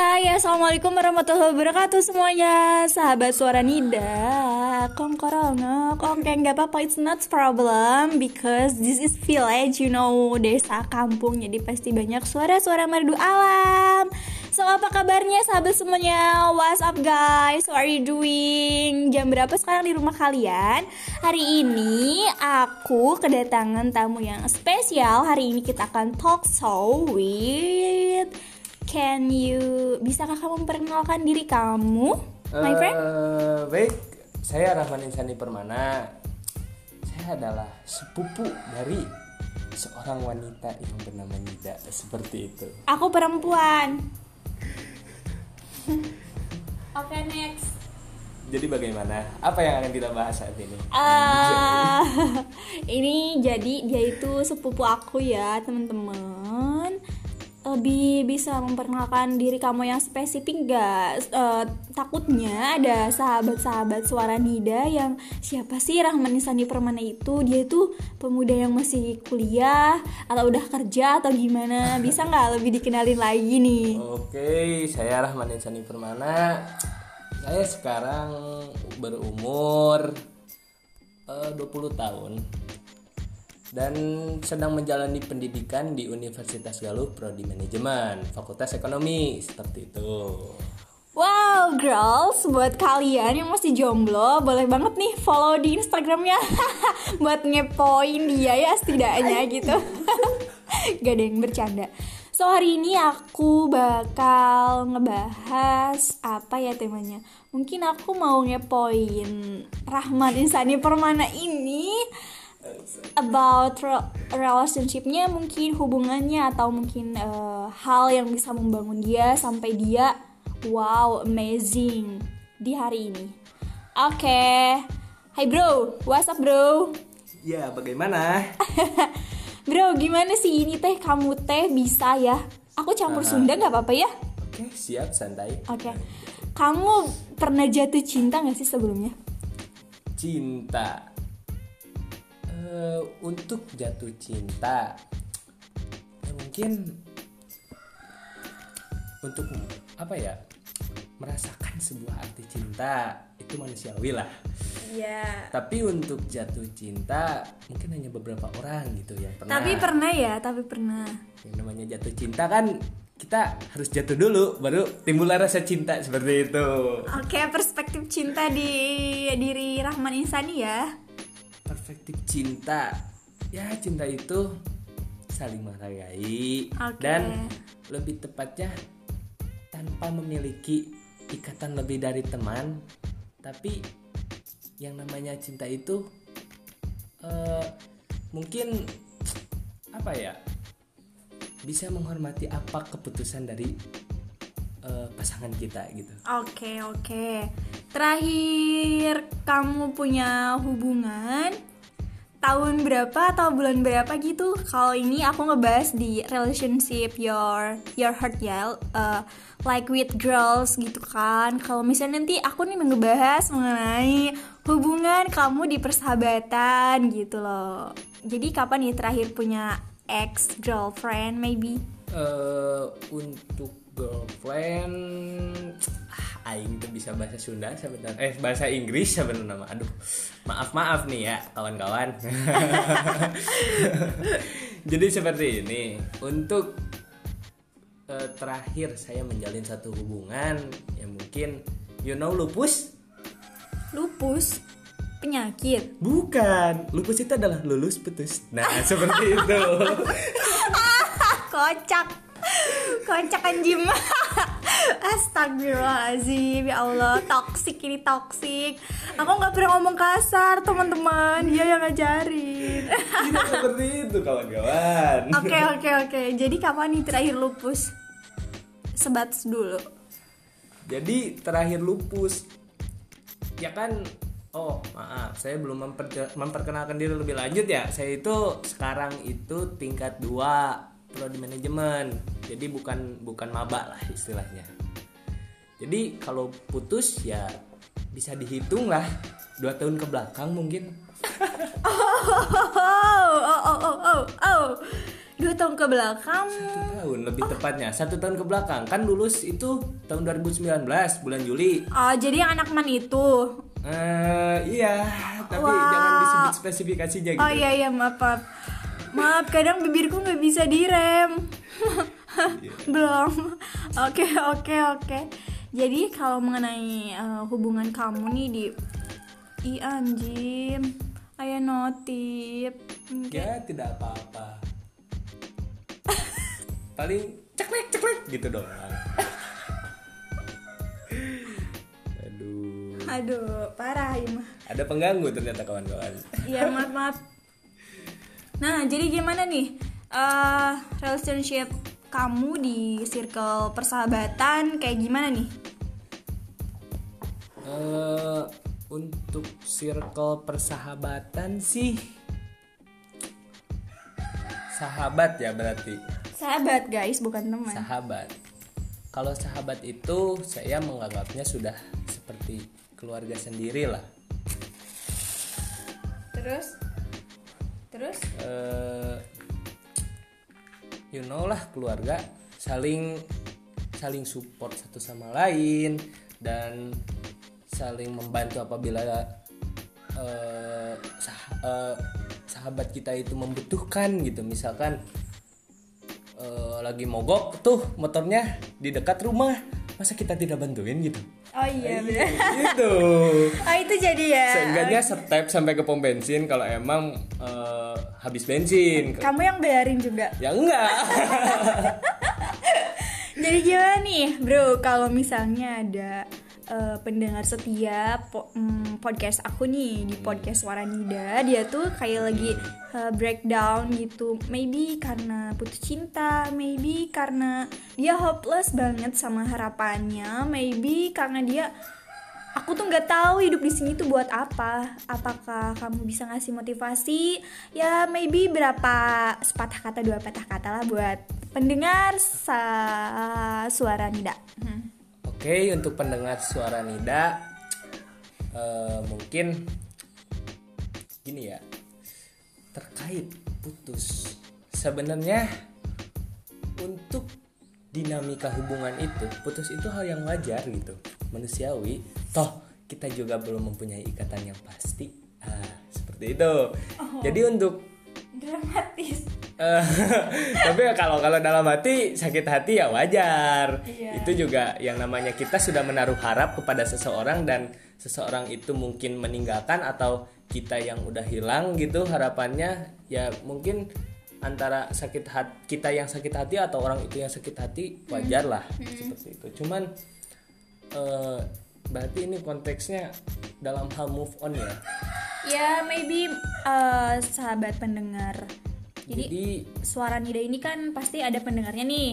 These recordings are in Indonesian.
Hai, assalamualaikum warahmatullahi wabarakatuh semuanya. Sahabat suara Nida Kongkorongo, kongkeng gak apa-apa It's not problem Because this is village, you know Desa kampung, jadi pasti banyak suara-suara merdu alam. So apa kabarnya sahabat semuanya? What's up guys, what are you doing? Jam berapa sekarang di rumah kalian? Hari ini aku kedatangan tamu yang spesial. Hari ini kita akan talk show with Can you bisakah kamu memperkenalkan diri kamu, my friend? Eh, baik, saya Rahman Insani Permana. Saya adalah sepupu dari seorang wanita yang bernama Nida seperti itu. Aku perempuan. Oke next. Jadi bagaimana? Apa yang akan kita bahas saat ini? Ah, ini jadi dia itu sepupu aku ya teman-teman. Lebih bisa memperkenalkan diri kamu yang spesifik gak? Eh, takutnya ada sahabat-sahabat suara Nida yang siapa sih Rahman Insani Permana itu? Dia itu pemuda yang masih kuliah atau udah kerja atau gimana? Bisa nggak lebih dikenalin lagi nih? Oke, saya Rahman Insani Permana. Saya sekarang berumur eh, 20 tahun dan sedang menjalani pendidikan di Universitas Galuh Prodi Manajemen, Fakultas Ekonomi, seperti itu. Wow, girls, buat kalian yang masih jomblo, boleh banget nih follow di Instagramnya buat ngepoin dia ya setidaknya gitu. Gak ada yang bercanda. So hari ini aku bakal ngebahas apa ya temanya. Mungkin aku mau ngepoin Rahmat Insani Permana ini about re- relationshipnya mungkin hubungannya atau mungkin eh, hal yang bisa membangun dia sampai dia wow amazing di hari ini. Oke, Hai bro, what's up bro? Ya, bagaimana? Bro, gimana sih ini teh kamu teh bisa ya? Aku campur Sunda nggak apa-apa ya? Oke, siap santai. Oke, kamu pernah jatuh cinta nggak sih sebelumnya? Cinta. Eh, untuk jatuh cinta, ya mungkin untuk apa ya? Merasakan sebuah arti cinta itu manusiawi lah. Iya. Tapi untuk jatuh cinta mungkin hanya beberapa orang gitu yang pernah. Tapi pernah ya, tapi pernah. yang namanya jatuh cinta kan kita harus jatuh dulu baru timbul rasa cinta seperti itu. Oke, perspektif cinta di diri Rahman Insani ya. Perspektif cinta. Ya, cinta itu saling menghargai Oke. dan lebih tepatnya tanpa memiliki ikatan lebih dari teman, tapi yang namanya cinta itu eh, mungkin apa ya? bisa menghormati apa keputusan dari eh, pasangan kita gitu. Oke, oke. Terakhir kamu punya hubungan tahun berapa atau bulan berapa gitu? Kalau ini aku ngebahas di relationship your your heart ya, uh, like with girls gitu kan. Kalau misalnya nanti aku nih ngebahas mengenai hubungan kamu di persahabatan gitu loh. Jadi kapan nih terakhir punya ex girlfriend maybe? eh untuk girlfriend ah, aing tuh bisa bahasa Sunda sebenarnya eh bahasa Inggris sebenarnya nama. Aduh maaf maaf nih ya kawan-kawan. Jadi seperti ini untuk eh, terakhir saya menjalin satu hubungan yang mungkin you know lupus? Lupus, penyakit. bukan lupus itu adalah lulus putus. Nah seperti itu. Kocak. Kocak anjim Astagfirullahaladzim Ya Allah Toxic ini toxic. Aku gak pernah ngomong kasar teman-teman. Dia yang ngajarin. Tidak seperti itu kawan-kawan. Oke oke oke. Jadi kapan nih terakhir lupus? Sebatas dulu. Jadi terakhir lupus. Ya kan oh maaf saya belum memper- memperkenalkan diri lebih lanjut ya. Saya itu sekarang itu tingkat 2 prodi manajemen. Jadi bukan bukan maba lah istilahnya. Jadi kalau putus ya bisa dihitung lah. Dua tahun ke belakang mungkin. Oh oh oh oh oh oh, oh. Dua tahun ke belakang? Satu tahun lebih tepatnya. Satu tahun ke belakang. Kan lulus itu tahun 2019 bulan Juli. Oh jadi yang anak man itu? Eh iya. Tapi Wow. jangan disebut spesifikasinya gitu. oh iya iya maaf maaf. Maaf kadang bibirku nggak bisa direm. Belum. Oke oke oke jadi kalau mengenai eh, hubungan kamu nih di i anjim ayah notif ya tidak apa-apa. Paling ceklek ceklek gitu doang. Aduh. Aduh parah ya mah ada pengganggu ternyata kawan-kawan. Iya maaf maaf. Nah jadi gimana nih? Eh relationship kamu di circle persahabatan kayak gimana nih? eh untuk circle persahabatan sih sahabat ya berarti. Sahabat guys bukan teman. sahabat. Kalau sahabat itu saya menganggapnya sudah seperti keluarga sendiri lah. Terus? Terus? Eh you know lah keluarga saling saling support satu sama lain dan saling membantu apabila eh, sah- eh, sahabat kita itu membutuhkan gitu. Misalkan eh, lagi mogok tuh motornya di dekat rumah masa kita tidak bantuin gitu oh iya bener. gitu Oh itu jadi ya. seenggaknya step sampai ke pom bensin kalau emang eh, habis bensin Kamu yang bayarin juga. ya enggak Jadi gimana nih, bro? Kalau misalnya ada eh, pendengar setia po- mm, podcast aku nih di podcast Suara Nida, dia tuh kayak lagi eh, breakdown gitu. Maybe karena putus cinta, maybe karena dia hopeless banget sama harapannya, maybe karena dia aku tuh nggak tahu hidup di sini tuh buat apa. Apakah kamu bisa ngasih motivasi? Ya maybe berapa sepatah kata dua patah kata lah buat pendengar sa suara Nida. Hmm. Oke, untuk pendengar suara Nida, eh, mungkin gini ya, terkait putus. Sebenarnya untuk dinamika hubungan itu, putus itu hal yang wajar gitu, manusiawi. Toh kita juga belum mempunyai ikatan yang pasti. Ah, seperti itu. Jadi untuk tapi ya kalau kalau dalam hati sakit hati ya wajar Iya. itu juga yang namanya kita sudah menaruh harap kepada seseorang dan seseorang itu mungkin meninggalkan atau kita yang udah hilang gitu harapannya ya mungkin antara sakit hati kita yang sakit hati atau orang itu yang sakit hati wajar lah seperti itu cuman eh, berarti ini konteksnya dalam hal move on ya Ya maybe eh, sahabat pendengar. Jadi jadi suara Nida ini kan pasti ada pendengarnya nih.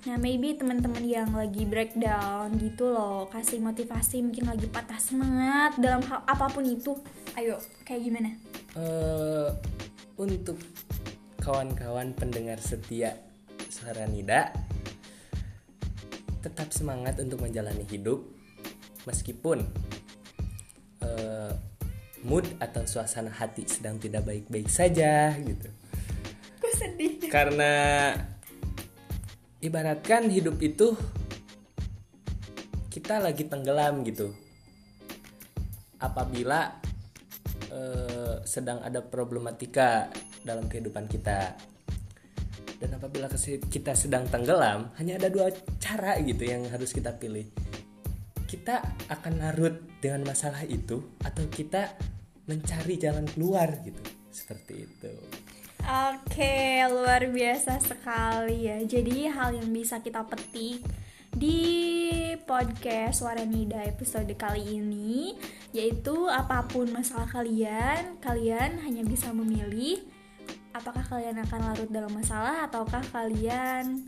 Nah, maybe teman-teman yang lagi breakdown gitu loh, kasih motivasi mungkin lagi patah semangat dalam hal apa pun itu. Ayo, kayak gimana? eh untuk kawan-kawan pendengar setia suara Nida tetap semangat untuk menjalani hidup meskipun eh, mood atau suasana hati sedang tidak baik-baik saja gitu sedih. karena ibaratkan hidup itu kita lagi tenggelam gitu. Apabila eh, sedang ada problematika dalam kehidupan kita. Dan apabila kita sedang tenggelam hanya ada dua cara gitu yang harus kita pilih. Kita akan larut dengan masalah itu atau kita mencari jalan keluar gitu. Seperti itu Oke, luar biasa sekali ya. Jadi hal yang bisa kita petik di podcast Suara Nida episode kali ini yaitu apa pun masalah kalian, kalian hanya bisa memilih apakah kalian akan larut dalam masalah ataukah kalian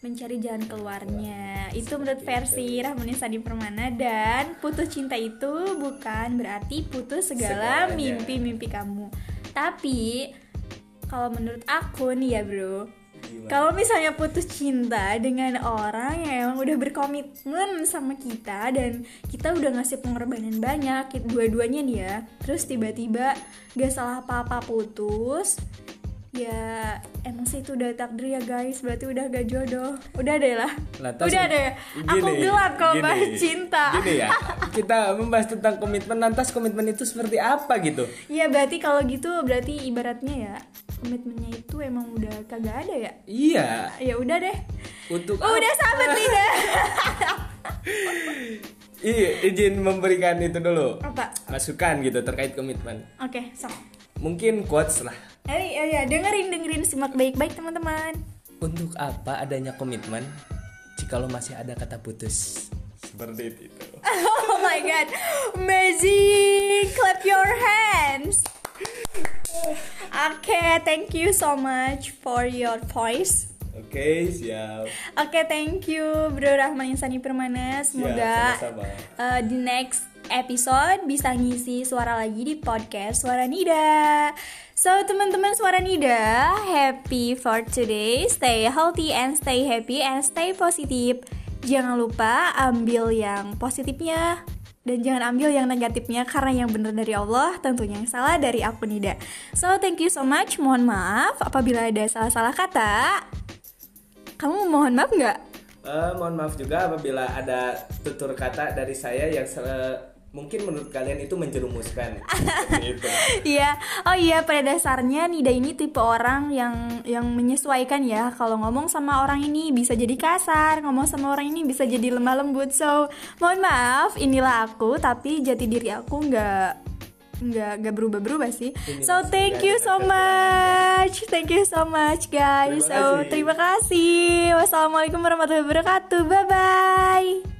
mencari jalan keluarnya. Itu menurut versi Rahmanisa di Permana dan putus cinta itu bukan berarti putus segala mimpi-mimpi kamu. Tapi kalau menurut aku nih ya, Bro, kalau misalnya putus cinta dengan orang yang emang udah berkomitmen sama kita dan kita udah ngasih pengorbanan banyak dua-duanya nih ya terus tiba-tiba gak salah apa-apa putus ya emang sih itu udah takdir ya guys. Berarti udah gak jodoh. Udah deh lah. Lantas udah deh. Aku gini, gelap kalau gini, bahas cinta. Gini ya, kita membahas tentang komitmen, lantas komitmen itu seperti apa gitu? Iya berarti kalau gitu berarti ibaratnya ya komitmennya itu emang udah kagak ada ya? Iya, ya udah deh. Untuk udah sahabat lidah Iya, izin memberikan itu dulu. Apa? Masukan gitu terkait komitmen. oke sok Mungkin quotes lah. eh ya, dengerin dengerin simak baik-baik teman-teman Untuk apa adanya komitmen jika lo masih ada kata putus? Seperti itu. oh my god amazing clap your hands Oke, thank you so much for your voice. Oke, siap. Oke, thank you Bro Rahman Insani Permana. Semoga sama-sama. uh, di next episode bisa ngisi suara lagi di podcast Suara Nida. So, teman-teman Suara Nida, happy for today. Stay healthy and stay happy and stay positif. Jangan lupa ambil yang positifnya dan jangan ambil yang negatifnya karena yang benar dari Allah tentunya yang salah dari aku Nida. So thank you so much. Mohon maaf apabila ada salah-salah kata. Kamu mohon maaf nggak? Eh, mohon maaf juga apabila ada tutur kata dari saya yang se- mungkin menurut kalian itu menjerumuskan. Seperti itu. Iya. Oh iya pada dasarnya Nida ini tipe orang yang yang menyesuaikan ya. Kalau ngomong sama orang ini bisa jadi kasar, ngomong sama orang ini bisa jadi lemah lembut. So mohon maaf, inilah aku. Tapi jati diri aku nggak nggak nggak berubah berubah sih. Ini So thank you so much, thank you so much guys. Terima So kasih. terima kasih. Wassalamualaikum warahmatullahi wabarakatuh. Bye bye.